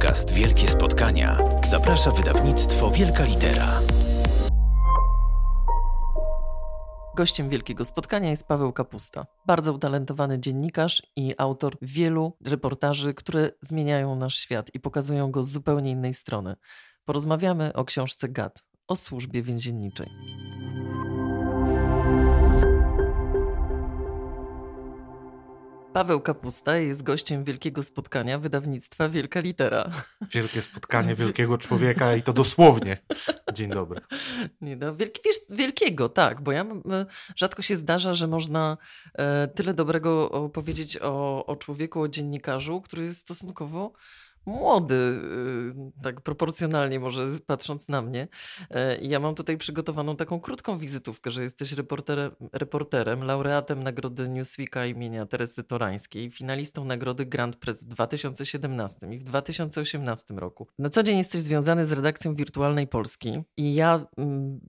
podcast Wielkie Spotkania zaprasza wydawnictwo Wielka Litera. Gościem Wielkiego Spotkania jest Paweł Kapusta, bardzo utalentowany dziennikarz i autor wielu reportaży, które zmieniają nasz świat i pokazują go z zupełnie innej strony. Porozmawiamy o książce GAD, o służbie więzienniczej. Paweł Kapusta jest gościem wielkiego spotkania wydawnictwa Wielka Litera. Wielkie spotkanie wielkiego człowieka i to dosłownie. Dzień dobry. Nie no, wielki, wiesz, wielkiego, tak, bo ja rzadko się zdarza, że można e, tyle dobrego powiedzieć o, o człowieku, o dziennikarzu, który jest stosunkowo młody, y, tak proporcjonalnie może patrząc na mnie. E, ja mam tutaj przygotowaną taką krótką wizytówkę, że jesteś reporterem, reporterem laureatem nagrody Newsweeka imienia Teresy Torańskiej, finalistą nagrody Grand Press w 2017 i w 2018 roku. Na co dzień jesteś związany z redakcją Wirtualnej Polski i ja mm,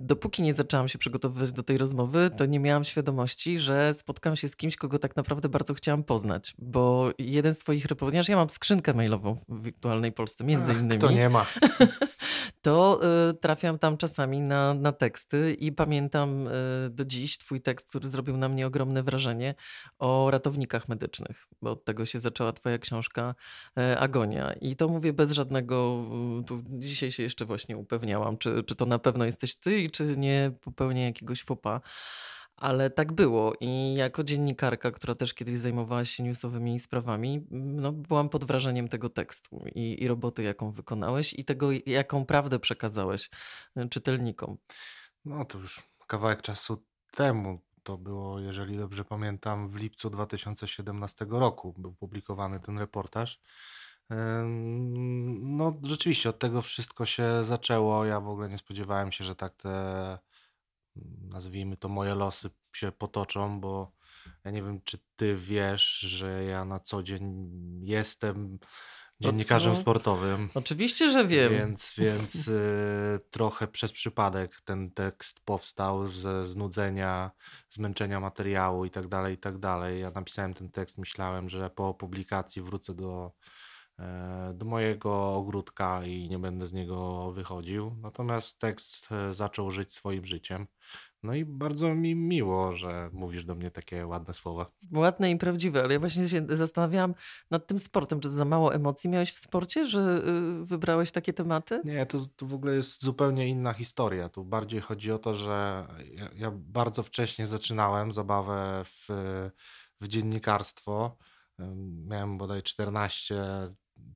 dopóki nie zaczęłam się przygotowywać do tej rozmowy, to nie miałam świadomości, że spotkam się z kimś, kogo tak naprawdę bardzo chciałam poznać, bo jeden z twoich reporterów, ja mam skrzynkę mailową w wirtualnej Polsce, między Ach, innymi. To nie ma. to y, trafiam tam czasami na, na teksty i pamiętam y, do dziś twój tekst, który zrobił na mnie ogromne wrażenie o ratownikach medycznych, bo od tego się zaczęła twoja książka y, Agonia. I to mówię bez żadnego, y, tu dzisiaj się jeszcze właśnie upewniałam, czy, czy to na pewno jesteś ty i czy nie popełnię jakiegoś fopa ale tak było. I jako dziennikarka, która też kiedyś zajmowała się newsowymi sprawami, no, byłam pod wrażeniem tego tekstu i, i roboty, jaką wykonałeś, i tego, jaką prawdę przekazałeś y, czytelnikom. No to już kawałek czasu temu. To było, jeżeli dobrze pamiętam, w lipcu 2017 roku był publikowany ten reportaż. No, rzeczywiście od tego wszystko się zaczęło. Ja w ogóle nie spodziewałem się, że tak te nazwijmy to moje losy się potoczą, bo ja nie wiem, czy ty wiesz, że ja na co dzień jestem dziennikarzem no, sportowym. Oczywiście, że wiem. Więc, więc y, trochę przez przypadek ten tekst powstał ze znudzenia, zmęczenia materiału i tak dalej, i tak dalej. Ja napisałem ten tekst, myślałem, że po publikacji wrócę do do mojego ogródka i nie będę z niego wychodził. Natomiast tekst e, zaczął żyć swoim życiem. No i bardzo mi miło, że mówisz do mnie takie ładne słowa. Ładne i prawdziwe, ale ja właśnie się zastanawiałam nad tym sportem. Czy za mało emocji miałeś w sporcie, że y, wybrałeś takie tematy? Nie, to, to w ogóle jest zupełnie inna historia. Tu bardziej chodzi o to, że ja, ja bardzo wcześnie zaczynałem zabawę w, w dziennikarstwo. Miałem bodaj 14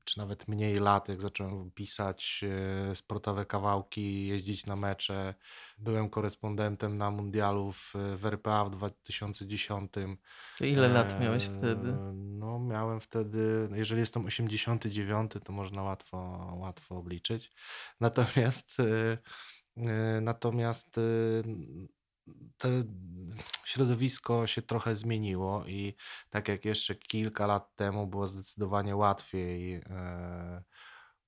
czy nawet mniej lat, jak zacząłem pisać e, sportowe kawałki, jeździć na mecze. Byłem korespondentem na mundialu w, w RPA w 2010. To ile lat miałeś wtedy? No, miałem wtedy, jeżeli jestem 89, to można łatwo, łatwo obliczyć. Natomiast, e, e, natomiast środowisko się trochę zmieniło i tak jak jeszcze kilka lat temu było zdecydowanie łatwiej e,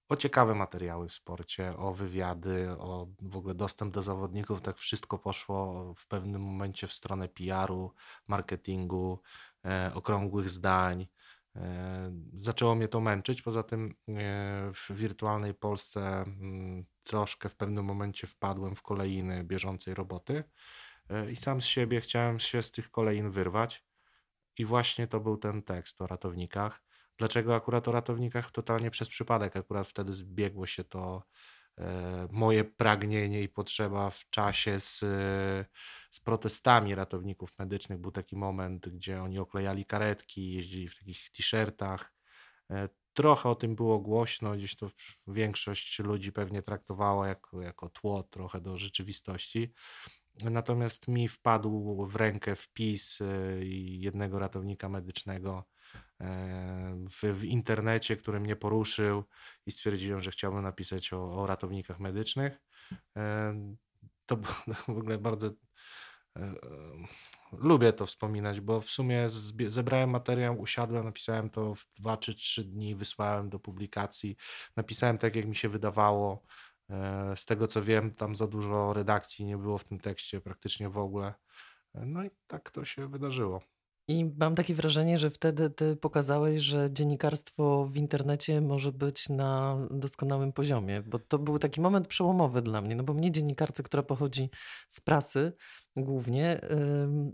o ciekawe materiały w sporcie, o wywiady, o w ogóle dostęp do zawodników, tak wszystko poszło w pewnym momencie w stronę PR-u, marketingu, e, okrągłych zdań. E, zaczęło mnie to męczyć. Poza tym w wirtualnej Polsce mm, troszkę w pewnym momencie wpadłem w kolejny bieżącej roboty. E, i sam z siebie chciałem się z tych kolejn wyrwać. I właśnie to był ten tekst o ratownikach. Dlaczego akurat o ratownikach? Totalnie przez przypadek. Akurat wtedy zbiegło się to e, moje pragnienie i potrzeba w czasie z, z protestami ratowników medycznych. Był taki moment, gdzie oni oklejali karetki, jeździli w takich t-shirtach. E, trochę o tym było głośno, gdzieś to większość ludzi pewnie traktowała jako, jako tło trochę do rzeczywistości. Natomiast mi wpadł w rękę wpis e, jednego ratownika medycznego e, w, w, internecie, który mnie poruszył i stwierdziłem, że chciałbym napisać o, o ratownikach medycznych. E, to w ogóle bardzo lubię to wspominać, bo w sumie zebrałem materiał, usiadłem, napisałem to w dwa czy trzy dni, wysłałem do publikacji, napisałem tak, jak mi się wydawało. E, z tego co wiem, tam za dużo redakcji nie było w tym tekście, praktycznie w ogóle. E, no i tak to się wydarzyło. I mam takie wrażenie, że wtedy ty pokazałeś, że dziennikarstwo w internecie może być na doskonałym poziomie, bo to był taki moment przełomowy dla mnie, no bo mnie dziennikarce, która pochodzi z prasy głównie,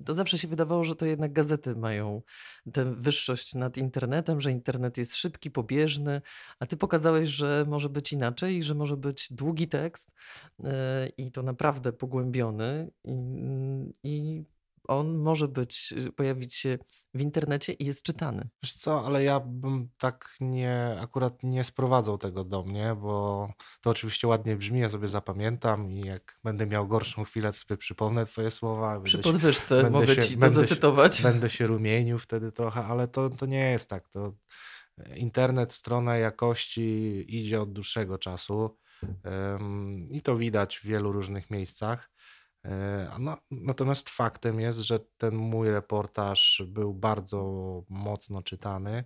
to zawsze się wydawało, że to jednak gazety mają tę wyższość nad internetem, że internet jest szybki, pobieżny, a ty pokazałeś, że może być inaczej że może być długi tekst e, i to naprawdę pogłębiony i, i on może być, y, pojawić się w internecie i jest czytany. Wiesz co, ale ja bym tak nie, akurat nie sprowadzał tego do mnie, bo to oczywiście ładnie brzmi, ja sobie zapamiętam i jak będę miał gorszą chwilę, sobie przypomnę twoje słowa. Przy podwyżce się, mogę się, ci to zacytować. Się, będę się rumienił wtedy trochę, ale to, to nie jest tak. To internet, strona jakości idzie od dłuższego czasu i to widać w wielu różnych miejscach. E, no, natomiast faktem jest, że ten mój reportaż był bardzo mocno czytany.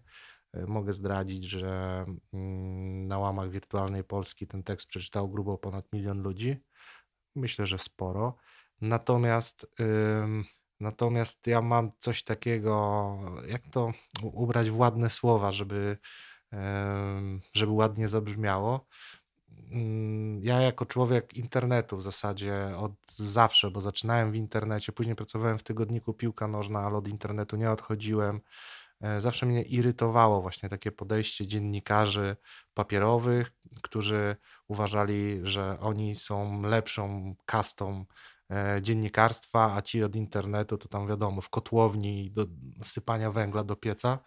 E, mogę zdradzić, że mm, na łamach wirtualnej Polski ten tekst przeczytał grubo ponad milion ludzi. Myślę, że sporo. Natomiast, natomiast ja mam coś takiego, jak to ubrać w ładne słowa, żeby, żeby ładnie zabrzmiało. Mm, ja jako człowiek internetu w zasadzie od zawsze, bo zaczynałem w internecie, później pracowałem w tygodniku Piłka Nożna, ale od internetu nie odchodziłem. E, zawsze mnie irytowało właśnie takie podejście dziennikarzy papierowych, którzy uważali, że oni są lepszą kastą e, dziennikarstwa, a ci od internetu to tam wiadomo, w kotłowni do sypania węgla do pieca.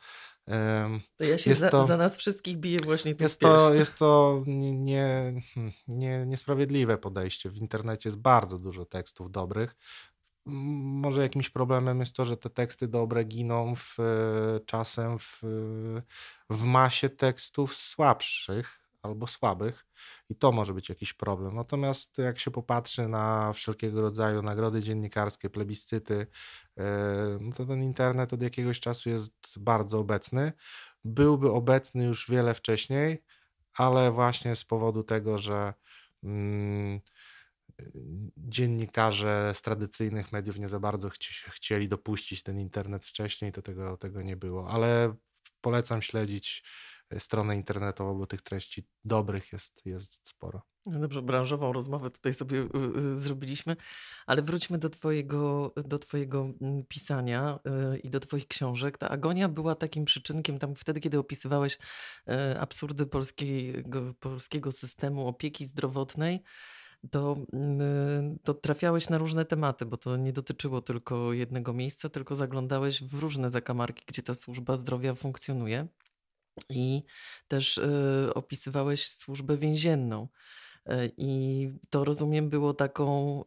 To ja się za, to, za, nas wszystkich biję właśnie tu jest to, jest to nie, nie, niesprawiedliwe podejście. W internecie jest bardzo dużo tekstów dobrych. Może jakimś problemem jest to, że te teksty dobre giną w, czasem w, w masie tekstów słabszych albo słabych i to może być jakiś problem. Natomiast jak się popatrzy na wszelkiego rodzaju nagrody dziennikarskie, plebiscyty, e, no to ten internet od jakiegoś czasu jest bardzo obecny. Byłby obecny już wiele wcześniej, ale właśnie z powodu tego, że mm, dziennikarze z tradycyjnych mediów nie za bardzo chci chcieli dopuścić ten internet wcześniej, to tego, tego nie było. Ale polecam śledzić stronę internetową, bo tych treści dobrych jest, jest sporo. No dobrze, branżową rozmowę tutaj sobie y, y, zrobiliśmy, ale wróćmy do twojego, do twojego mm, pisania y, i do twoich książek. Ta agonia była takim przyczynkiem tam wtedy, kiedy opisywałeś absurdy polskiego, polskiego systemu opieki zdrowotnej to, mm, to trafiałeś na różne tematy, bo to nie dotyczyło tylko jednego miejsca, tylko zaglądałeś w różne zakamarki, gdzie ta służba zdrowia funkcjonuje. I też y, opisywałeś służbę więzienną. Y, I to rozumiem było taką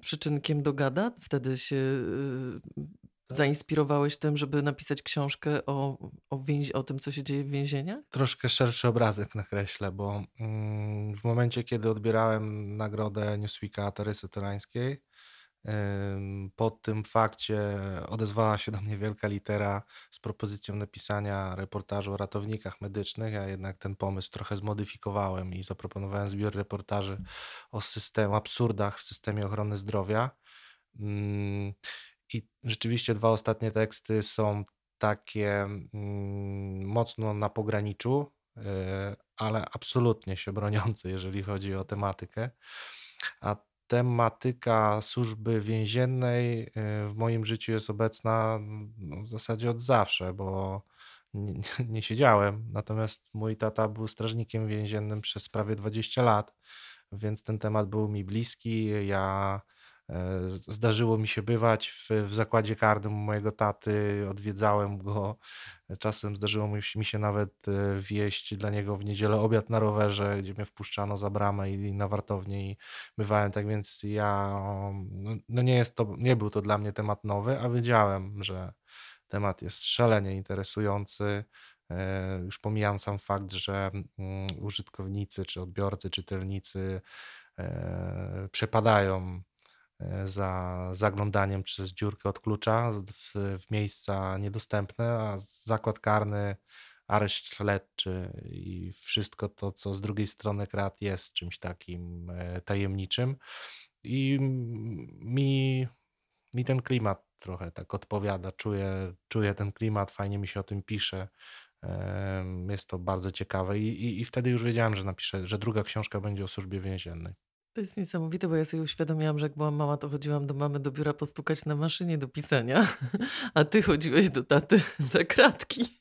przyczynkiem do gada. Wtedy się y, zainspirowałeś tym, żeby napisać książkę o, o, więzi- o tym, co się dzieje w więzieniach? Troszkę szerszy obrazek nakreślę, bo mm, w momencie, kiedy odbierałem nagrodę Newsweeka Teresy Torańskiej, po tym fakcie odezwała się do mnie wielka litera z propozycją napisania reportażu o ratownikach medycznych. Ja jednak ten pomysł trochę zmodyfikowałem i zaproponowałem zbiór reportaży o system, absurdach w systemie ochrony zdrowia. Mm, I rzeczywiście dwa ostatnie teksty są takie mm, mocno na pograniczu, y, ale absolutnie się broniące, jeżeli chodzi o tematykę. A tematyka służby więziennej y, w moim życiu jest obecna no, w zasadzie od zawsze, bo nie, nie, siedziałem. Natomiast mój tata był strażnikiem więziennym przez prawie 20 lat, więc ten temat był mi bliski. Ja zdarzyło mi się bywać w, w zakładzie karnym mojego taty, odwiedzałem go. Czasem zdarzyło mi się nawet e, wieść dla niego w niedzielę obiad na rowerze, gdzie mnie wpuszczano za bramę i na wartownię i bywałem. Tak więc ja, no, no nie, jest to, nie był to dla mnie temat nowy, a wiedziałem, że temat jest szalenie interesujący. E, już pomijam sam fakt, że mm, użytkownicy, czy odbiorcy, czytelnicy przepadają E, za zaglądaniem przez dziurkę od klucza w, w miejsca niedostępne, a zakład karny, areszt śledczy i wszystko to, co z drugiej strony krat jest czymś takim e, tajemniczym. I mi mi ten klimat trochę tak odpowiada. Czuję, czuję ten klimat, fajnie mi się o tym pisze. Jest to bardzo ciekawe i, i, i wtedy już wiedziałem, że napiszę, że druga książka będzie o służbie więziennej. To jest niesamowite, bo ja sobie uświadomiłam, że jak byłam mała, to chodziłam do mamy do biura postukać na maszynie do pisania, a ty chodziłeś do taty za kratki.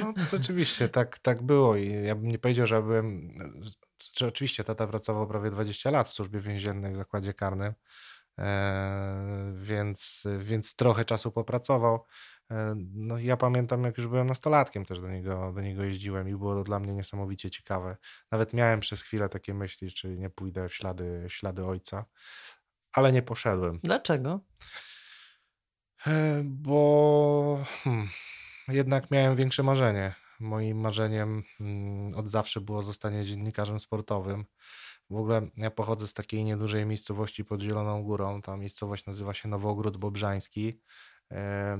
No rzeczywiście, tak, tak było i ja bym nie powiedział, że byłem... Oczywiście tata pracował prawie 20 lat w służbie więziennej w zakładzie karnym, e, więc, więc trochę czasu popracował. E, no ja pamiętam, jak już byłem nastolatkiem, też do niego, do niego jeździłem i było to dla mnie niesamowicie ciekawe. Nawet miałem przez chwilę takie myśli, czy nie pójdę w ślady, ślady ojca, ale nie poszedłem. Dlaczego? E, bo hmm, jednak miałem większe marzenie. Moim marzeniem hmm, od zawsze było zostanie dziennikarzem sportowym. W ogóle ja pochodzę z takiej niedużej miejscowości pod Zieloną Górą. Ta miejscowość nazywa się Nowogród Bobrzański.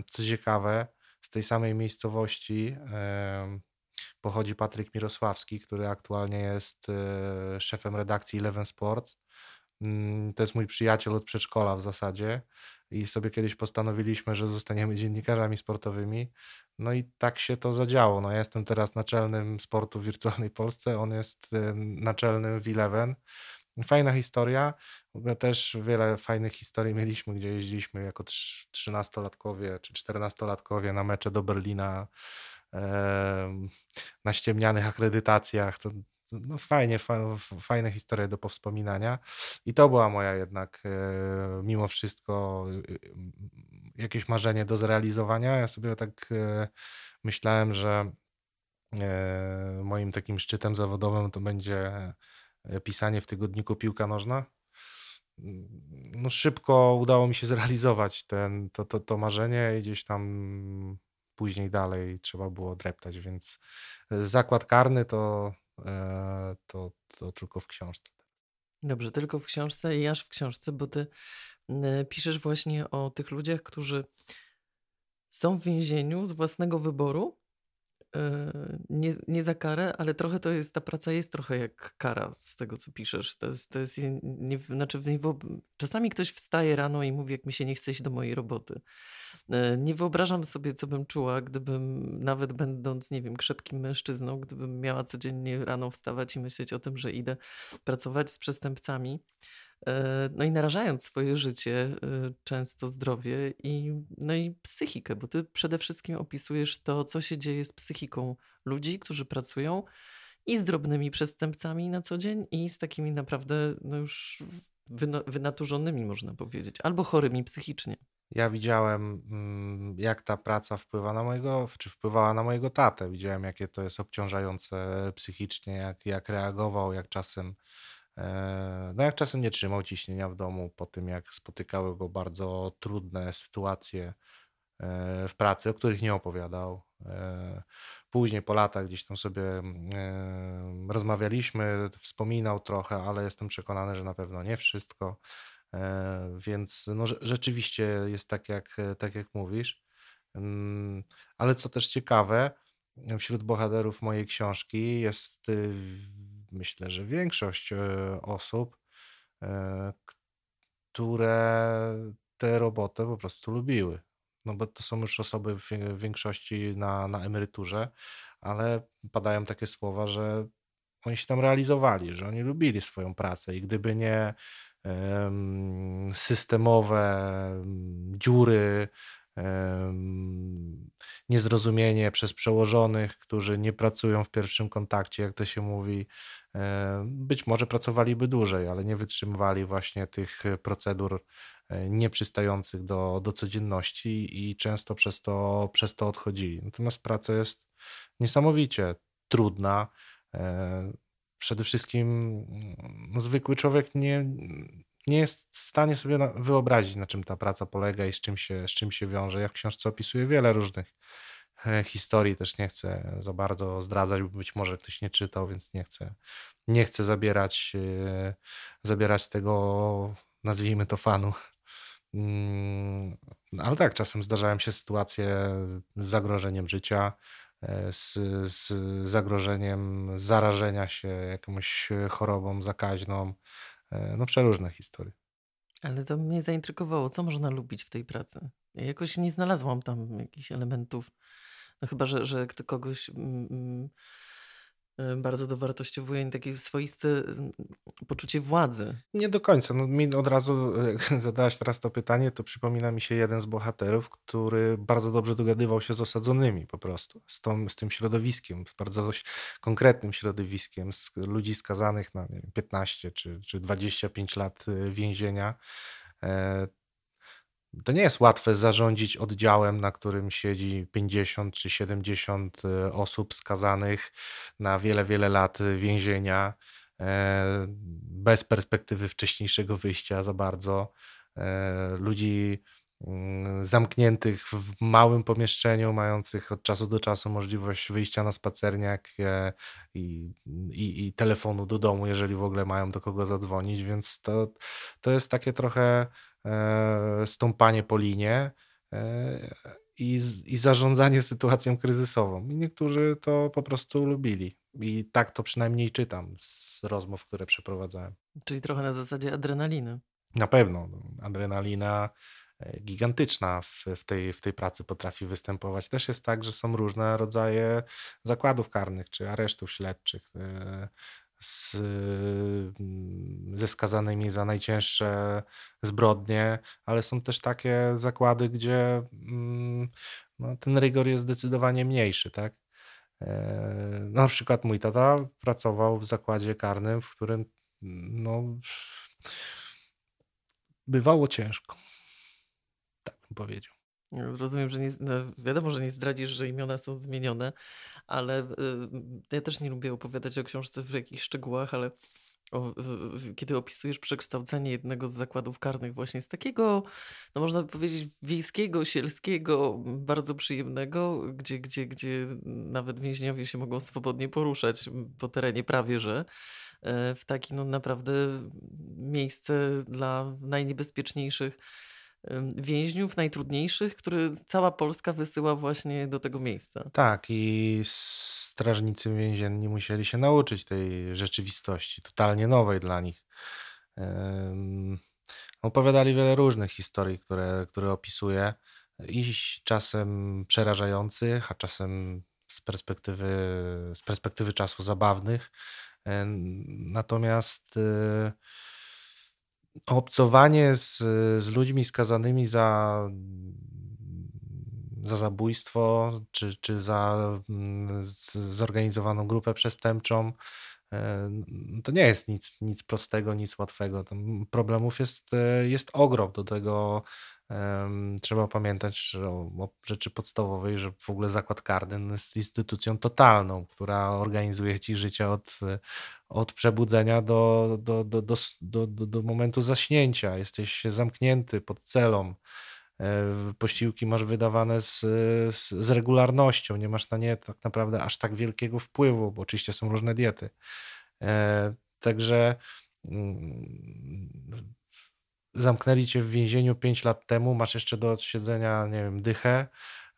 Co ciekawe, z tej samej miejscowości pochodzi Patryk Mirosławski, który aktualnie jest e, szefem redakcji Eleven Sports. Mm, to jest mój przyjaciel od przedszkola w zasadzie i sobie kiedyś postanowiliśmy, że zostaniemy dziennikarzami sportowymi. No i tak się to zadziało. No ja jestem teraz naczelnym sportu w wirtualnej Polsce, on jest e, naczelnym w Eleven. Fajna historia. Ogóle też wiele fajnych historii mieliśmy, gdzie jeździliśmy jako trzynastolatkowie czy czternastolatkowie na mecze do Berlina na ściemnianych akredytacjach. To, no fajnie, fajne historie do powspominania. I to była moja jednak e, mimo wszystko e, jakieś marzenie do zrealizowania. Ja sobie tak e, myślałem, że moim takim szczytem zawodowym to będzie E, pisanie w tygodniku Piłka Nożna. No szybko udało mi się zrealizować ten, to, to, to marzenie i gdzieś tam później dalej trzeba było dreptać, więc zakład karny to, e, to, to tylko w książce. Dobrze, tylko w książce i aż w książce, bo ty piszesz właśnie o tych ludziach, którzy są w więzieniu z własnego wyboru nie, nie za karę, ale trochę to jest, ta praca jest trochę jak kara z tego, co piszesz. To jest, to jest nie, znaczy nie czasami ktoś wstaje rano i mówi, jak mi się nie chce iść do mojej roboty. E, nie wyobrażam sobie, co bym czuła, gdybym nawet będąc, nie wiem, krzepkim mężczyzną, gdybym miała codziennie rano wstawać i myśleć o tym, że idę pracować z przestępcami. E, no i narażając swoje życie, e, często zdrowie i, no i psychikę, bo ty przede wszystkim opisujesz to, co się dzieje z psychiką ludzi, którzy pracują i z drobnymi przestępcami na co dzień, i z takimi naprawdę no już wynaturzonymi, można powiedzieć, albo chorymi psychicznie. Ja widziałem, mm, jak ta praca wpływa na mojego, czy wpływała na mojego tatę. Widziałem, jakie to jest obciążające psychicznie, jak, jak reagował, jak czasem no jak czasem nie trzymał ciśnienia w domu po tym, jak spotykały go bardzo trudne sytuacje e, w pracy, o których nie opowiadał. E, później po latach gdzieś tam sobie rozmawialiśmy, wspominał trochę, ale jestem przekonany, że na pewno nie wszystko. Więc no, rzeczywiście jest tak jak, tak, jak mówisz. Mm, ale co też ciekawe, wśród bohaterów mojej książki jest y, myślę, że większość e, osób, e, które tę robotę po prostu lubiły. No bo to są już osoby w większości na, na emeryturze, ale padają takie słowa, że oni się tam realizowali, że oni lubili swoją pracę i gdyby nie systemowe dziury, niezrozumienie przez przełożonych, którzy nie pracują w pierwszym kontakcie, jak to się mówi, być może pracowaliby dłużej, ale nie wytrzymywali właśnie tych procedur e, nieprzystających do, do codzienności i często przez to, przez to odchodzili. Natomiast praca jest niesamowicie trudna. E, przede wszystkim no, zwykły człowiek nie, nie jest w stanie sobie wyobrazić, na czym ta praca polega i z czym się, z czym się wiąże. Ja w książce opisuję wiele różnych e, historii, też nie chcę za bardzo zdradzać, bo być może ktoś nie czytał, więc nie chcę, nie chcę zabierać, e, zabierać tego, nazwijmy to fanu. Mm, ale tak, czasem zdarzają się sytuacje z zagrożeniem życia, e, z, z zagrożeniem zarażenia się jakąś chorobą zakaźną, E, no przeróżne historie. Ale to mnie zaintrygowało, co można lubić w tej pracy. Ja jakoś nie znalazłam tam jakichś elementów, no chyba, że, że kogoś mm, mm, y, bardzo dowartościowuje takie swoiste mm, poczucie władzy. Nie do końca. No, mi od razu, jak zadałaś teraz to pytanie, to przypomina mi się jeden z bohaterów, który bardzo dobrze dogadywał się z osadzonymi po prostu, z, tą, z tym środowiskiem, z bardzo konkretnym środowiskiem, z ludzi skazanych na wiem, 15 czy, czy 25 lat y, więzienia. E, to nie jest łatwe zarządzić oddziałem, na którym siedzi 50 czy 70 e, osób skazanych na wiele, wiele lat więzienia, e, bez perspektywy wcześniejszego wyjścia za bardzo. E, ludzi mm, zamkniętych w małym pomieszczeniu, mających od czasu do czasu możliwość wyjścia na spacerniak i, i, i telefonu do domu, jeżeli w ogóle mają do kogo zadzwonić, więc to, to jest takie trochę E, stąpanie po linie e, i, i zarządzanie sytuacją kryzysową. I niektórzy to po prostu lubili. I tak to przynajmniej czytam z rozmów, które przeprowadzałem. Czyli trochę na zasadzie adrenaliny. Na pewno. No, adrenalina e, gigantyczna w, w, tej, w tej pracy potrafi występować. Też jest tak, że są różne rodzaje zakładów karnych czy aresztów śledczych z, ze skazanymi za najcięższe zbrodnie, ale są też takie zakłady, gdzie mm, no, ten rygor jest zdecydowanie mniejszy, tak? E, no, na przykład mój tata pracował w zakładzie karnym, w którym no, bywało ciężko. Tak bym powiedział. Rozumiem, że nie, no wiadomo, że nie zdradzisz, że imiona są zmienione, ale y, ja też nie lubię opowiadać o książce w jakichś szczegółach, ale o, kiedy opisujesz przekształcenie jednego z zakładów karnych właśnie z takiego, no można by powiedzieć, wiejskiego, sielskiego, bardzo przyjemnego, gdzie, gdzie, gdzie nawet więźniowie się mogą swobodnie poruszać po terenie prawie, że e, w taki no naprawdę miejsce dla najniebezpieczniejszych więźniów najtrudniejszych, które cała Polska wysyła właśnie do tego miejsca. Tak, i strażnicy więzienni musieli się nauczyć tej rzeczywistości, totalnie nowej dla nich. Opowiadali wiele różnych historii, które, które opisuję, i czasem przerażających, a czasem z perspektywy, z perspektywy czasu zabawnych. Natomiast y, obcowanie z, z ludźmi skazanymi za, za zabójstwo czy, czy za mm, zorganizowaną grupę przestępczą, e, to nie jest nic, nic prostego, nic łatwego. Tam problemów jest, e, jest ogrom. Do tego Trzeba pamiętać o, o rzeczy podstawowej, że w ogóle zakład karny jest instytucją totalną, która organizuje ci życie od, od przebudzenia do, do, do, do, do, do momentu zaśnięcia. Jesteś zamknięty pod celą. E, posiłki masz wydawane z, z, z, regularnością, nie masz na nie tak naprawdę aż tak wielkiego wpływu, bo oczywiście są różne diety. E, także mm, zamknęli cię w więzieniu 5 lat temu, masz jeszcze do odsiedzenia, nie wiem, dychę,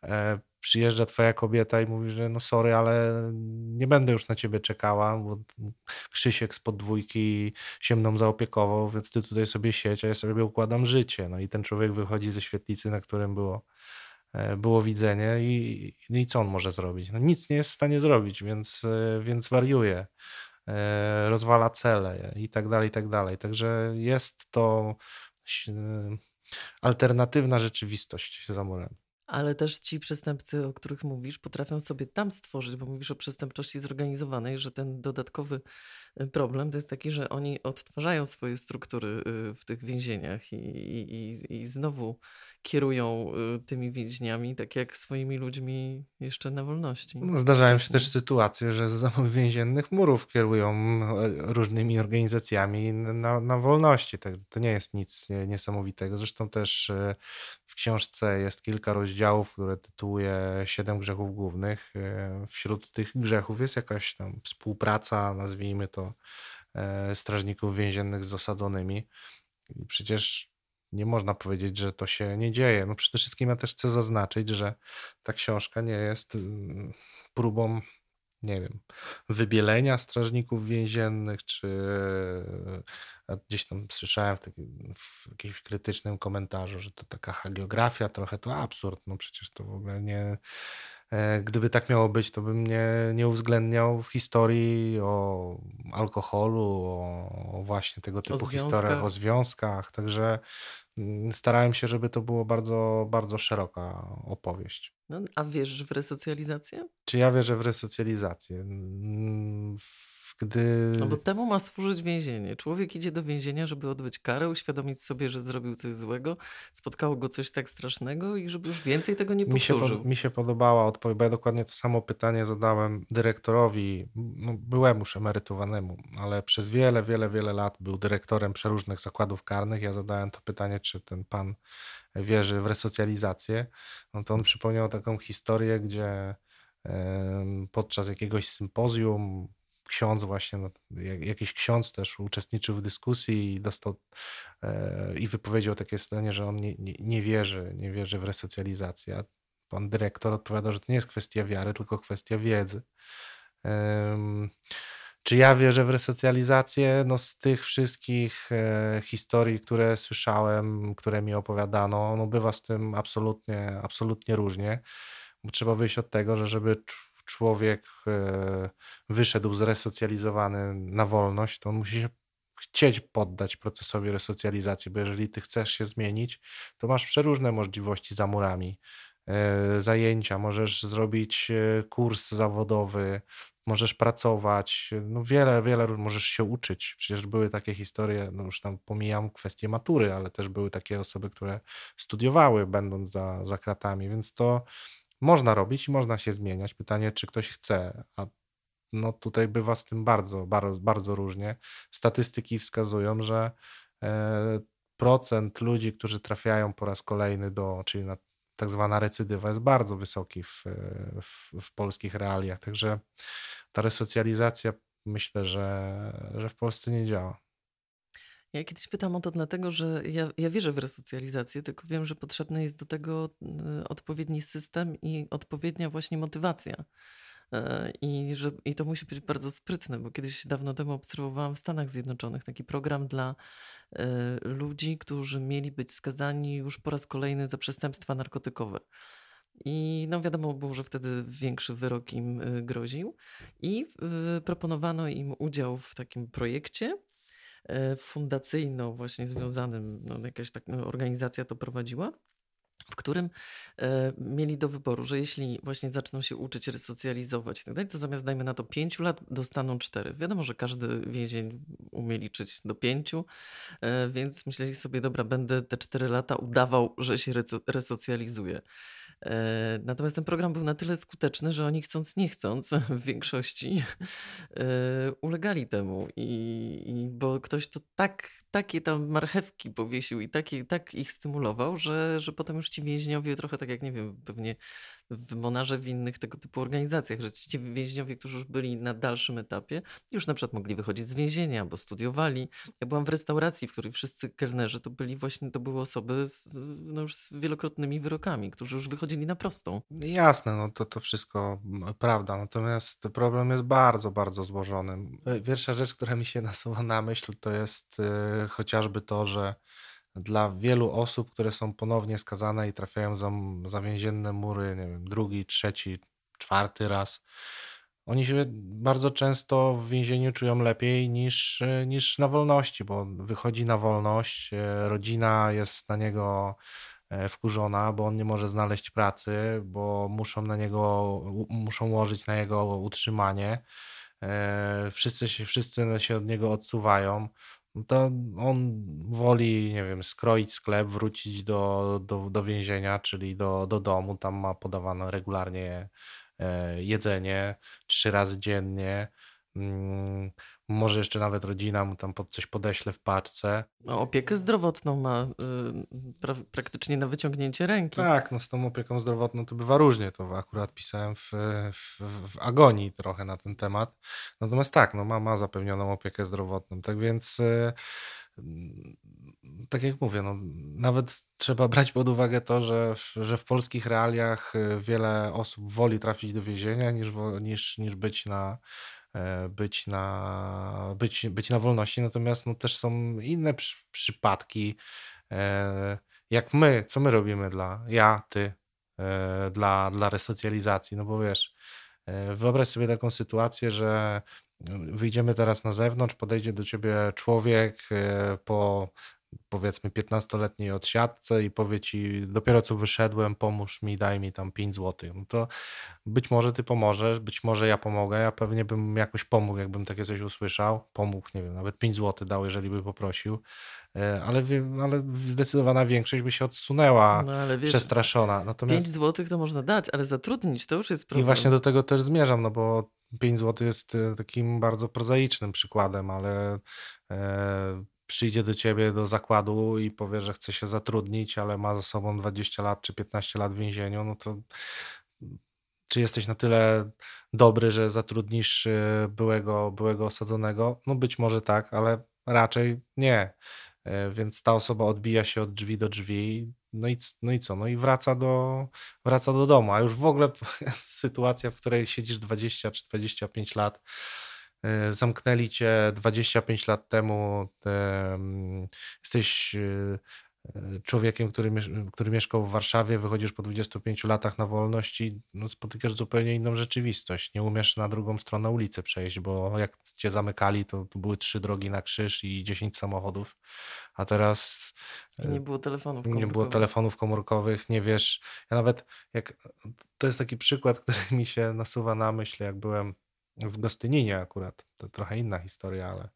e, przyjeżdża twoja kobieta i mówi, że no sorry, ale nie będę już na ciebie czekała, bo Krzysiek z podwójki się mną zaopiekował, więc ty tutaj sobie sieć, a ja sobie układam życie. No i ten człowiek wychodzi ze świetlicy, na którym było, e, było widzenie i, no i co on może zrobić? No nic nie jest w stanie zrobić, więc, e, więc wariuje rozwala cele i tak dalej, i tak dalej. Także jest to alternatywna rzeczywistość za murem. Ale też ci przestępcy, o których mówisz, potrafią sobie tam stworzyć, bo mówisz o przestępczości zorganizowanej, że ten dodatkowy y, problem to jest taki, że oni odtwarzają swoje struktury y, w tych więzieniach i, i, i znowu kierują y, tymi więźniami, tak jak swoimi ludźmi jeszcze na wolności. No, zdarzają się też sytuacje, że z więziennych murów kierują e, różnymi organizacjami na, na wolności. Tak, to nie jest nic niesamowitego. Zresztą też e, w książce jest kilka rozdziałów, które tytułuje Siedem grzechów głównych. E, wśród tych grzechów jest jakaś tam współpraca, nazwijmy to, strażników więziennych z osadzonymi. I przecież nie można powiedzieć, że to się nie dzieje. No przede wszystkim ja też chcę zaznaczyć, że ta książka nie jest mm, próbą nie wiem, wybielenia strażników więziennych, czy gdzieś tam słyszałem w, takim, w jakimś krytycznym komentarzu, że to taka hagiografia, trochę to absurd, no przecież to w ogóle nie... E, gdyby tak miało być, to bym nie, nie uwzględniał w historii o alkoholu, o, o właśnie tego typu historiach, o związkach. Także starałem się, żeby to było bardzo, bardzo szeroka opowieść. No, a wierzysz w resocjalizację? Czy ja wierzę w resocjalizację? Mm, gdy... No bo temu ma służyć więzienie. Człowiek idzie do więzienia, żeby odbyć karę, uświadomić sobie, że zrobił coś złego, spotkało go coś tak strasznego i żeby już więcej tego nie powtórzył. Mi się, pod, mi się podobała odpowiedź, bo ja dokładnie to samo pytanie zadałem dyrektorowi, no, byłemu już emerytowanemu, ale przez wiele, wiele, wiele lat był dyrektorem przeróżnych zakładów karnych. Ja zadałem to pytanie, czy ten pan wierzy w resocjalizację. No to on przypomniał taką historię, gdzie podczas jakiegoś sympozjum ksiądz właśnie, no, jakiś ksiądz też uczestniczył w dyskusji i dostał e, i wypowiedział takie zdanie, że on nie, nie, nie wierzy, nie wierzy w resocjalizację. A pan dyrektor odpowiadał, że to nie jest kwestia wiary, tylko kwestia wiedzy. Czy ja wierzę w resocjalizację? No z tych wszystkich e, historii, które słyszałem, które mi opowiadano, no bywa z tym absolutnie, absolutnie różnie. Bo trzeba wyjść od tego, że żeby człowiek e, wyszedł zresocjalizowany na wolność, to on musi się chcieć poddać procesowi resocjalizacji, bo jeżeli ty chcesz się zmienić, to masz przeróżne możliwości za murami. E, zajęcia, możesz zrobić e, kurs zawodowy, możesz pracować, no wiele, wiele, możesz się uczyć. Przecież były takie historie, no już tam pomijam kwestię matury, ale też były takie osoby, które studiowały, będąc za, za kratami, więc to można robić i można się zmieniać. Pytanie, czy ktoś chce, a no tutaj bywa z tym bardzo, bardzo, bardzo różnie. Statystyki wskazują, że e, procent ludzi, którzy trafiają po raz kolejny do, czyli na tak zwana recydywa jest bardzo wysoki w, w, w, polskich realiach. Także ta resocjalizacja myślę, że, że w Polsce nie działa. Ja kiedyś pytam o to dlatego, że ja, ja wierzę w resocjalizację, tylko wiem, że potrzebny jest do tego y, odpowiedni system i odpowiednia właśnie motywacja. E, I, że, I to musi być bardzo sprytne, bo kiedyś dawno temu obserwowałam w Stanach Zjednoczonych taki program dla e, ludzi, którzy mieli być skazani już po raz kolejny za przestępstwa narkotykowe. I no wiadomo było, że wtedy większy wyrok im y, groził. I y, proponowano im udział w takim projekcie, E, fundacyjno właśnie związanym, no jakaś tak no, organizacja to prowadziła, w którym e, mieli do wyboru, że jeśli właśnie zaczną się uczyć, resocjalizować i tak dalej, to zamiast dajmy na to pięciu lat, dostaną cztery. Wiadomo, że każdy więzień umie liczyć do pięciu, e, więc myśleli sobie, dobra, będę te cztery lata udawał, że się resocjalizuje. E, natomiast ten program był na tyle skuteczny, że oni chcąc, nie chcąc, w większości e, ulegali temu. I, i bo ktoś to tak, takie tam marchewki powiesił i taki, tak ich stymulował, że, że potem już ci więźniowie trochę tak jak, nie wiem, pewnie w Monarze, w innych tego typu organizacjach, że ci więźniowie, którzy już byli na dalszym etapie, już na przykład mogli wychodzić z więzienia, bo studiowali. Ja byłam w restauracji, w której wszyscy kelnerzy to byli właśnie, to były osoby z, no już z wielokrotnymi wyrokami, którzy już wychodzili na prostą. Jasne, no to, to wszystko prawda, natomiast problem jest bardzo, bardzo złożony. Pierwsza rzecz, która mi się nasuwa na myśl, to jest yy, chociażby to, że dla wielu osób, które są ponownie skazane i trafiają za, za więzienne mury, nie wiem, drugi, trzeci, czwarty raz, oni się bardzo często w więzieniu czują lepiej niż, niż na wolności, bo wychodzi na wolność, e, rodzina jest na niego e, wkurzona, bo on nie może znaleźć pracy, bo muszą na niego, muszą łożyć na jego utrzymanie. E, wszyscy się, wszyscy się od niego odsuwają. No to on woli, nie wiem, skroić sklep, wrócić do, do, do więzienia, czyli do, do domu. Tam ma podawane regularnie e, jedzenie trzy razy dziennie. Mm, może jeszcze nawet rodzina mu tam pod coś podeśle w paczce. No, opiekę zdrowotną ma y, pra praktycznie na wyciągnięcie ręki. Tak, no z tą opieką zdrowotną to bywa różnie. To akurat pisałem w, w, w agonii trochę na ten temat. Natomiast tak, no ma, ma zapewnioną opiekę zdrowotną. Tak więc y, tak jak mówię, no, nawet trzeba brać pod uwagę to, że, że w polskich realiach y, wiele osób woli trafić do więzienia niż, niż, niż być na być na, być, być na wolności, natomiast no, też są inne przy, przypadki, e, jak my, co my robimy dla, ja, ty, e, dla, dla resocjalizacji, no bo wiesz, wyobraź sobie taką sytuację, że wyjdziemy teraz na zewnątrz, podejdzie do ciebie człowiek po powiedzmy 15-letniej odsiadce i powie ci, dopiero co wyszedłem, pomóż mi, daj mi tam 5 zł. No to być może ty pomożesz, być może ja pomogę, ja pewnie bym jakoś pomógł, jakbym takie coś usłyszał. Pomógł, nie wiem, nawet 5 zł dał, jeżeli by poprosił. E, ale, ale zdecydowana większość by się odsunęła, no, wiesz, przestraszona. Natomiast... 5 zł to można dać, ale zatrudnić to już jest problem. I właśnie do tego też zmierzam, no bo 5 zł jest e, takim bardzo prozaicznym przykładem, ale e, przyjdzie do ciebie do zakładu i powie, że chce się zatrudnić, ale ma za sobą 20 lat czy 15 lat w więzieniu, no to czy jesteś na tyle dobry, że zatrudnisz y, byłego, byłego osadzonego? No być może tak, ale raczej nie. Y, więc ta osoba odbija się od drzwi do drzwi, no i, no i co? No i wraca do, wraca do domu. A już w ogóle sytuacja, w której siedzisz 20 czy 25 lat, zamknęli cię 25 lat temu, jesteś e, człowiekiem, który, który mieszkał w Warszawie, wychodzisz po 25 latach na wolność i no, spotykasz zupełnie inną rzeczywistość. Nie umiesz na drugą stronę ulicy przejść, bo jak cię zamykali, to, to były trzy drogi na krzyż i 10 samochodów, a teraz... I nie było telefonów komórkowych. Nie było telefonów komórkowych, nie wiesz. Ja nawet, jak to jest taki przykład, który mi się nasuwa na myśl, jak byłem w Gostyninie akurat, to trochę inna historia, ale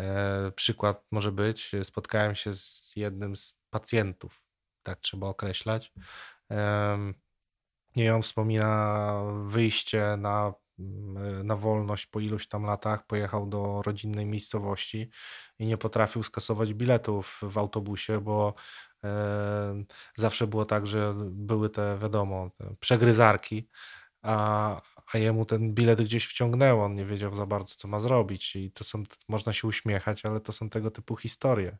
e, przykład może być, spotkałem się z jednym z pacjentów, tak trzeba określać. I on wspomina wyjście na, na wolność po iluś tam latach, pojechał do rodzinnej miejscowości i nie potrafił skasować biletów w autobusie, bo zawsze było tak, że były te, wiadomo, te przegryzarki, a, a jemu ten bilet gdzieś wciągnęło, on nie wiedział za bardzo, co ma zrobić i to są, można się uśmiechać, ale to są tego typu historie.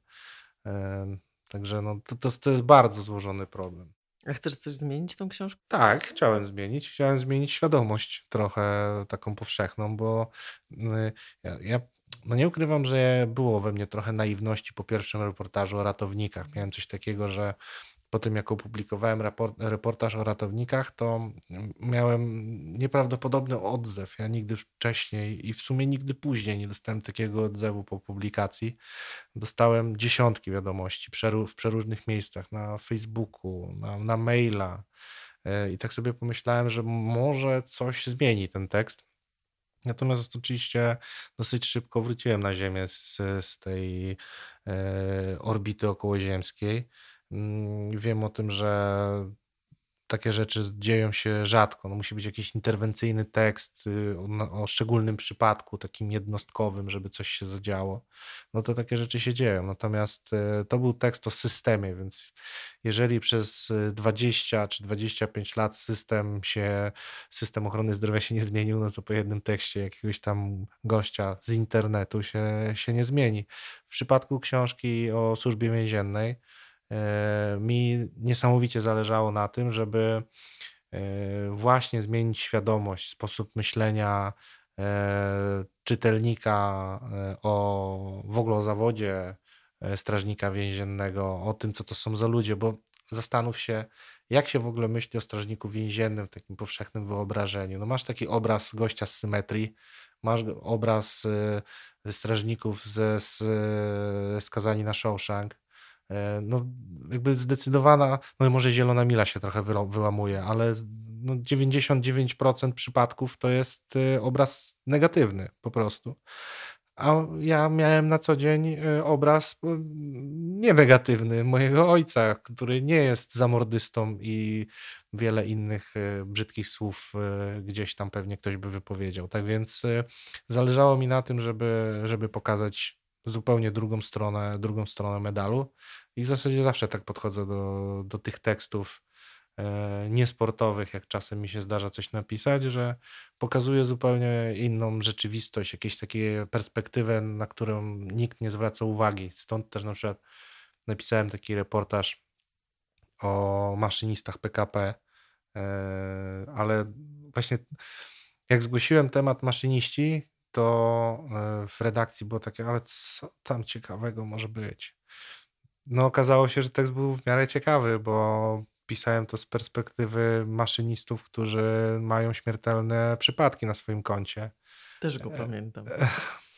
Także no, to, to, to jest bardzo złożony problem. A chcesz coś zmienić tą książką? Tak, chciałem zmienić. Chciałem zmienić świadomość trochę taką powszechną, bo ja, ja no nie ukrywam, że było we mnie trochę naiwności po pierwszym reportażu o ratownikach. Miałem coś takiego, że po tym jak opublikowałem raport, reportaż o ratownikach, to miałem nieprawdopodobny odzew. Ja nigdy wcześniej i w sumie nigdy później nie dostałem takiego odzewu po publikacji. Dostałem dziesiątki wiadomości w przeróżnych miejscach, na Facebooku, na, na maila. E, I tak sobie pomyślałem, że może coś zmieni ten tekst. Natomiast oczywiście dosyć szybko wróciłem na Ziemię z, z tej e, orbity okołoziemskiej. Mm, wiem o tym, że takie rzeczy dzieją się rzadko. No musi być jakiś interwencyjny tekst y, o, o, szczególnym przypadku, takim jednostkowym, żeby coś się zadziało. No to takie rzeczy się dzieją. Natomiast y, to był tekst o systemie, więc jeżeli przez 20 y, czy 25 lat system się, system ochrony zdrowia się nie zmienił, no to po jednym tekście jakiegoś tam gościa z internetu się, się nie zmieni. W przypadku książki o służbie więziennej, mi niesamowicie zależało na tym, żeby e, właśnie zmienić świadomość, sposób myślenia e, czytelnika o w ogóle o zawodzie strażnika więziennego, o tym, co to są za ludzie, bo zastanów się, jak się w ogóle myśli o strażniku więziennym w takim powszechnym wyobrażeniu. No masz taki obraz gościa z symetrii, masz obraz strażników ze, z skazani na Shawshank, E, no, jakby zdecydowana, no może zielona mila się trochę wyłamuje, ale no 99% przypadków to jest y, obraz negatywny po prostu. A ja miałem na co dzień y, obraz y, nie negatywny mojego ojca, który nie jest zamordystą i wiele innych brzydkich słów gdzieś tam pewnie ktoś by wypowiedział. Tak więc zależało mi na tym, żeby, żeby pokazać zupełnie drugą stronę, drugą stronę medalu. I w zasadzie zawsze tak podchodzę do, do tych tekstów e, niesportowych, jak czasem mi się zdarza coś napisać, że pokazuje zupełnie inną rzeczywistość, jakieś takie perspektywę, na którą nikt nie zwraca uwagi. Stąd też na przykład napisałem taki reportaż o maszynistach PKP, ale właśnie jak zgłosiłem temat maszyniści, to w redakcji było takie, ale co tam ciekawego może być? No okazało się, że tekst był w miarę ciekawy, bo pisałem to z perspektywy maszynistów, którzy mają śmiertelne przypadki na swoim koncie. Też go pamiętam.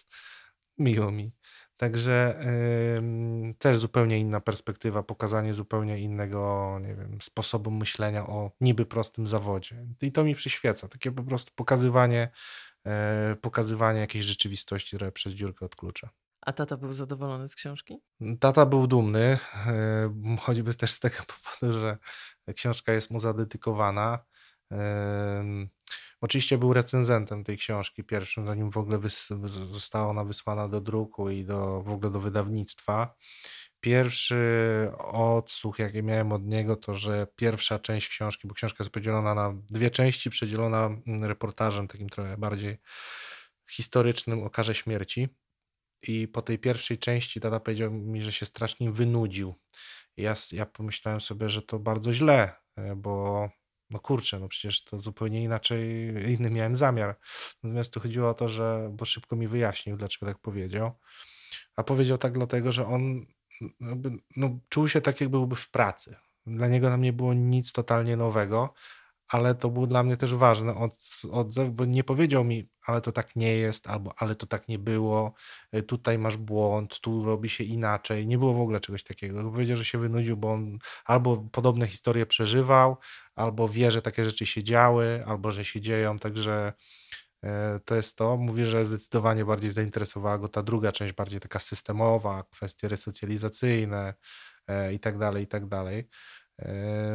Miło mi. Także yy, też zupełnie inna perspektywa, pokazanie zupełnie innego, nie wiem, sposobu myślenia o niby prostym zawodzie. I to mi przyświeca. Takie po prostu pokazywanie, pokazywanie jakiejś rzeczywistości, która przez dziurkę odklucza. A tata był zadowolony z książki? Tata był dumny, yy, choćby też z tego powodu, że książka jest mu zadedykowana. Oczywiście był recenzentem tej książki pierwszym, zanim w ogóle została ona wysłana do druku i do, w ogóle do wydawnictwa. Pierwszy odsłuch, jaki miałem od niego, to że pierwsza część książki, bo książka jest podzielona na dwie części, przedzielona mm, reportażem takim trochę bardziej historycznym o karze śmierci. I po tej pierwszej części tata powiedział mi, że się strasznie wynudził. Ja, ja pomyślałem sobie, że to bardzo źle, e, bo no kurczę, no przecież to zupełnie inaczej, inny miałem zamiar. Natomiast tu chodziło o to, że, bo szybko mi wyjaśnił, dlaczego tak powiedział. A powiedział tak dlatego, że on no, czuł się tak, jakby byłby w pracy. Dla niego tam nie było nic totalnie nowego, ale to był dla mnie też ważny odzew, bo nie powiedział mi, ale to tak nie jest, albo ale to tak nie było, y, tutaj masz błąd, tu robi się inaczej. Nie było w ogóle czegoś takiego. Powiedział, że się wynudził, bo on albo podobne historie przeżywał, albo wie, że takie rzeczy się działy, albo że się dzieją, także to jest to. Mówi, że zdecydowanie bardziej zainteresowała go ta druga część, bardziej taka systemowa, kwestie resocjalizacyjne e, i tak dalej, i tak dalej.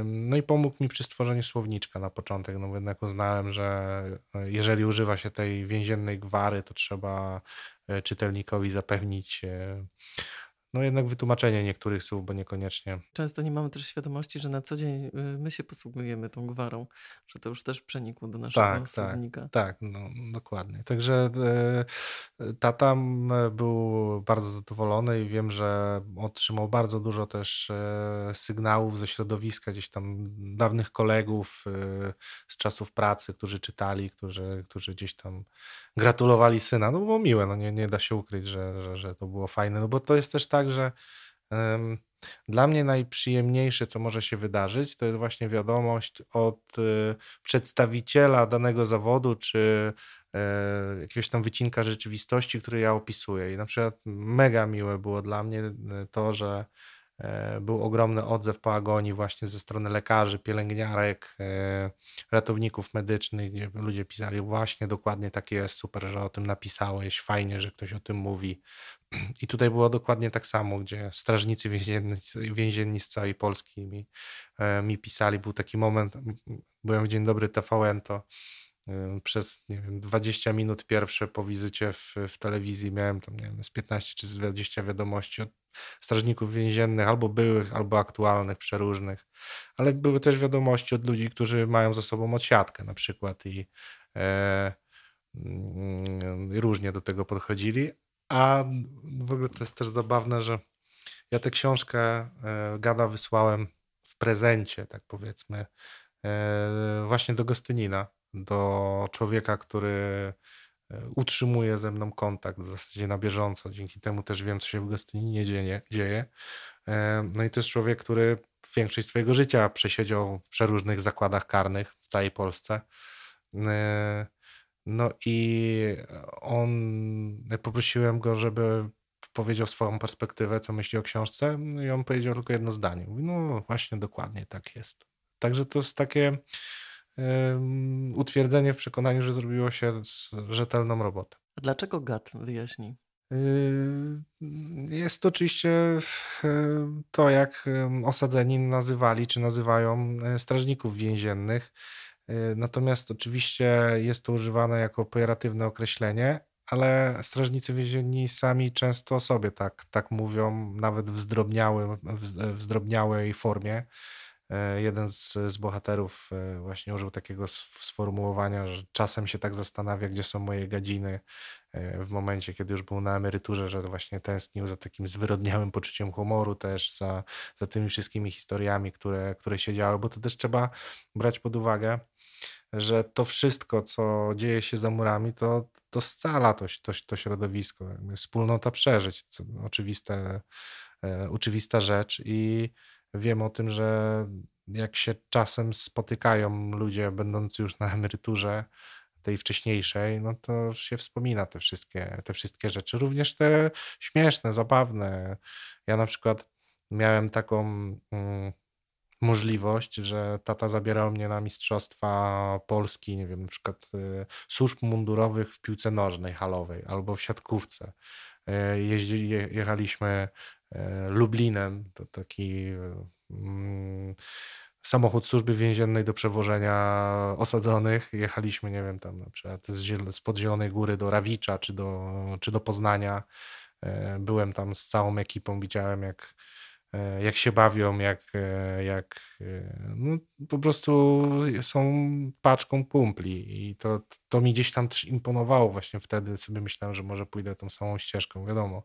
No i pomógł mi przy stworzeniu słowniczka na początek, no bo jednak uznałem, że e, jeżeli używa się tej więziennej gwary, to trzeba e, czytelnikowi zapewnić no jednak wytłumaczenie niektórych słów, bo niekoniecznie. Często nie mamy też świadomości, że na co dzień y, my się posługujemy tą gwarą, że to już też przenikło do naszego tak, tak słownika. Tak, tak, no dokładnie. Także e, tata był bardzo zadowolony i wiem, że otrzymał bardzo dużo też e, sygnałów ze środowiska gdzieś tam dawnych kolegów e, z czasów pracy, którzy czytali, którzy, którzy gdzieś tam gratulowali syna. No było miłe, no nie, nie da się ukryć, że, że, że to było fajne, no bo to jest też tak, że um, dla mnie najprzyjemniejsze, co może się wydarzyć, to jest właśnie wiadomość od y, przedstawiciela danego zawodu, czy y, jakiegoś tam wycinka rzeczywistości, który ja opisuję. I na przykład mega miłe było dla mnie y, to, że E, był ogromny odzew po agonii właśnie ze strony lekarzy, pielęgniarek, e, ratowników medycznych, gdzie ludzie pisali właśnie dokładnie tak jest, super, że o tym napisałeś, fajnie, że ktoś o tym mówi. I tutaj było dokładnie tak samo, gdzie strażnicy więzienni, więzienni z całej Polski mi, e, mi pisali. Był taki moment, byłem w Dzień Dobry TVN, to przez nie wiem, 20 minut pierwsze po wizycie w, w telewizji miałem tam nie wiem, z 15 czy z 20 wiadomości od strażników więziennych, albo byłych, albo aktualnych, przeróżnych, ale były też wiadomości od ludzi, którzy mają za sobą odsiadkę na przykład i e, mm, różnie do tego podchodzili. A w ogóle to jest też zabawne, że ja tę książkę e, Gada wysłałem w prezencie, tak powiedzmy, e, właśnie do Gostynina, do człowieka, który utrzymuje ze mną kontakt w zasadzie na bieżąco. Dzięki temu też wiem, co się w Gostyninie dzieje. dzieje. E, no i to jest człowiek, który większość swojego życia przesiedział w przeróżnych zakładach karnych w całej Polsce. E, no i on, poprosiłem go, żeby powiedział swoją perspektywę, co myśli o książce, no i on powiedział tylko jedno zdanie. Mówi, no właśnie, dokładnie tak jest. Także to jest takie utwierdzenie w przekonaniu, że zrobiło się rzetelną robotę. A dlaczego GAT wyjaśni? Yy, jest to oczywiście to, jak osadzeni nazywali czy nazywają e, strażników więziennych. E, natomiast oczywiście jest to używane jako pejoratywne określenie, ale strażnicy więzienni sami często sobie tak, tak mówią, nawet w zdrobniałej formie. E, jeden z, z bohaterów e, właśnie użył takiego sformułowania, że czasem się tak zastanawia, gdzie są moje gadziny w momencie, kiedy już był na emeryturze, że właśnie tęsknił za takim zwyrodniałym poczuciem humoru też, za, za tymi wszystkimi historiami, które, które się działy, bo to też trzeba brać pod uwagę, że to wszystko, co dzieje się za murami, to, to scala to, to, to środowisko. Wspólnota przeżyć, oczywiste, e, oczywista rzecz i wiem o tym, że jak się czasem spotykają ludzie będący już na emeryturze, tej wcześniejszej, no to się wspomina te wszystkie, te wszystkie rzeczy. Również te śmieszne, zabawne. Ja na przykład miałem taką mm, możliwość, że tata zabierał mnie na mistrzostwa Polski, nie wiem, na przykład y, służb mundurowych w piłce nożnej, halowej albo w siatkówce. Y, jeździ, jechaliśmy y, Lublinem, to taki mm, samochód służby więziennej do przewożenia osadzonych. Jechaliśmy, nie wiem, tam na przykład z, pod Zielonej Góry do Rawicza czy do, czy do Poznania. Byłem tam z całą ekipą, widziałem jak E, jak się bawią, jak, e, jak e, no, po prostu są paczką kumpli i to, to mi gdzieś tam też imponowało właśnie wtedy, sobie myślałem, że może pójdę tą samą ścieżką, wiadomo,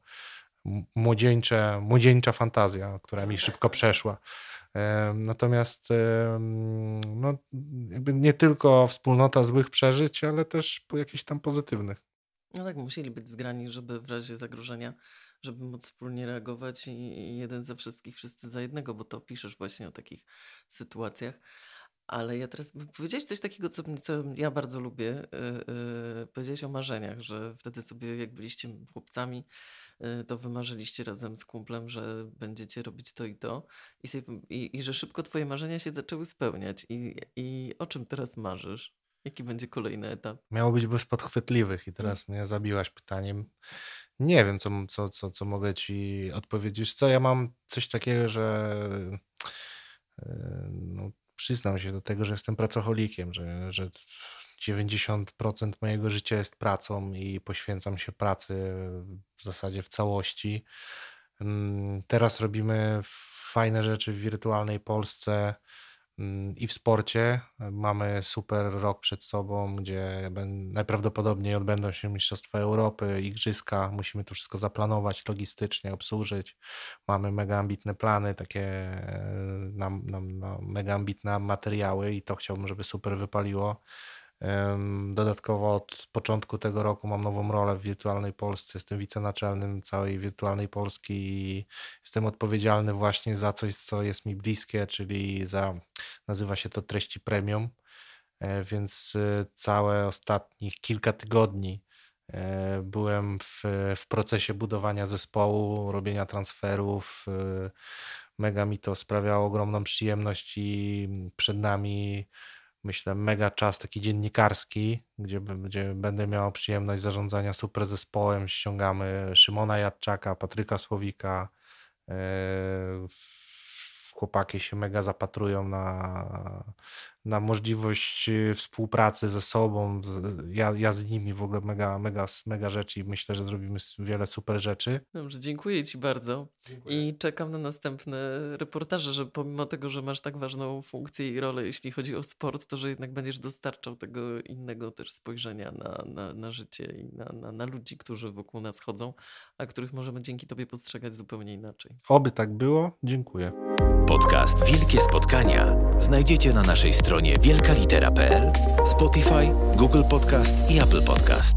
młodzieńcze, młodzieńcza fantazja, która mi szybko przeszła. Natomiast no, jakby nie tylko wspólnota złych przeżyć, ale też jakichś tam pozytywnych. No tak, musieli być zgrani, żeby w razie zagrożenia żeby móc wspólnie reagować i jeden za wszystkich, wszyscy za jednego, bo to piszesz właśnie o takich sytuacjach. Ale ja teraz powiedziałeś coś takiego, co, co ja bardzo lubię. Yy, powiedziałeś o marzeniach, że wtedy sobie, jak byliście chłopcami, yy, to wymarzyliście razem z kumplem, że będziecie robić to i to. I, sobie, i, i że szybko twoje marzenia się zaczęły spełniać. I, I o czym teraz marzysz? Jaki będzie kolejny etap? Miało być bez podchwytliwych i teraz mnie zabiłaś pytaniem. Nie wiem, co, co, co, co mogę ci odpowiedzieć. Co ja mam coś takiego, że e, no, przyznam się do tego, że jestem pracocholikiem, że, że 90% mojego życia jest pracą i poświęcam się pracy w zasadzie w całości. Mm, teraz robimy fajne rzeczy w wirtualnej Polsce i w sporcie. Mamy super rok przed sobą, gdzie najprawdopodobniej odbędą się Mistrzostwa Europy, Igrzyska. Musimy to wszystko zaplanować logistycznie, obsłużyć. Mamy mega ambitne plany, takie na, na mega ambitne materiały i to chciałbym, żeby super wypaliło. Dodatkowo od początku tego roku mam nową rolę w Wirtualnej Polsce. Jestem wicenaczelnym całej Wirtualnej Polski i jestem odpowiedzialny właśnie za coś, co jest mi bliskie, czyli za, nazywa się to treści premium. E, więc e, całe ostatnich kilka tygodni e, byłem w, w procesie budowania zespołu, robienia transferów. Mega mi to sprawiało ogromną przyjemność i przed nami myślę, mega czas taki dziennikarski, gdzie, gdzie będę miał przyjemność zarządzania super zespołem. Ściągamy Szymona Jadczaka, Patryka Słowika. E, chłopaki się mega zapatrują na, na możliwość y, współpracy ze sobą. Ja, ja z nimi w ogóle mega, mega, mega rzeczy i myślę, że zrobimy wiele super rzeczy. Dobrze, dziękuję Ci bardzo dziękuję. i czekam na następne reportaże, że pomimo tego, że masz tak ważną funkcję i rolę, jeśli chodzi o sport, to że jednak będziesz dostarczał tego innego też spojrzenia na, na, na życie i na, na, na ludzi, którzy wokół nas chodzą, a których możemy dzięki Tobie postrzegać zupełnie inaczej. Oby tak było. Dziękuję. Podcast Wielkie Spotkania znajdziecie na naszej stronie wielkalitera.pl, Spotify, Google Podcast i Apple Podcast.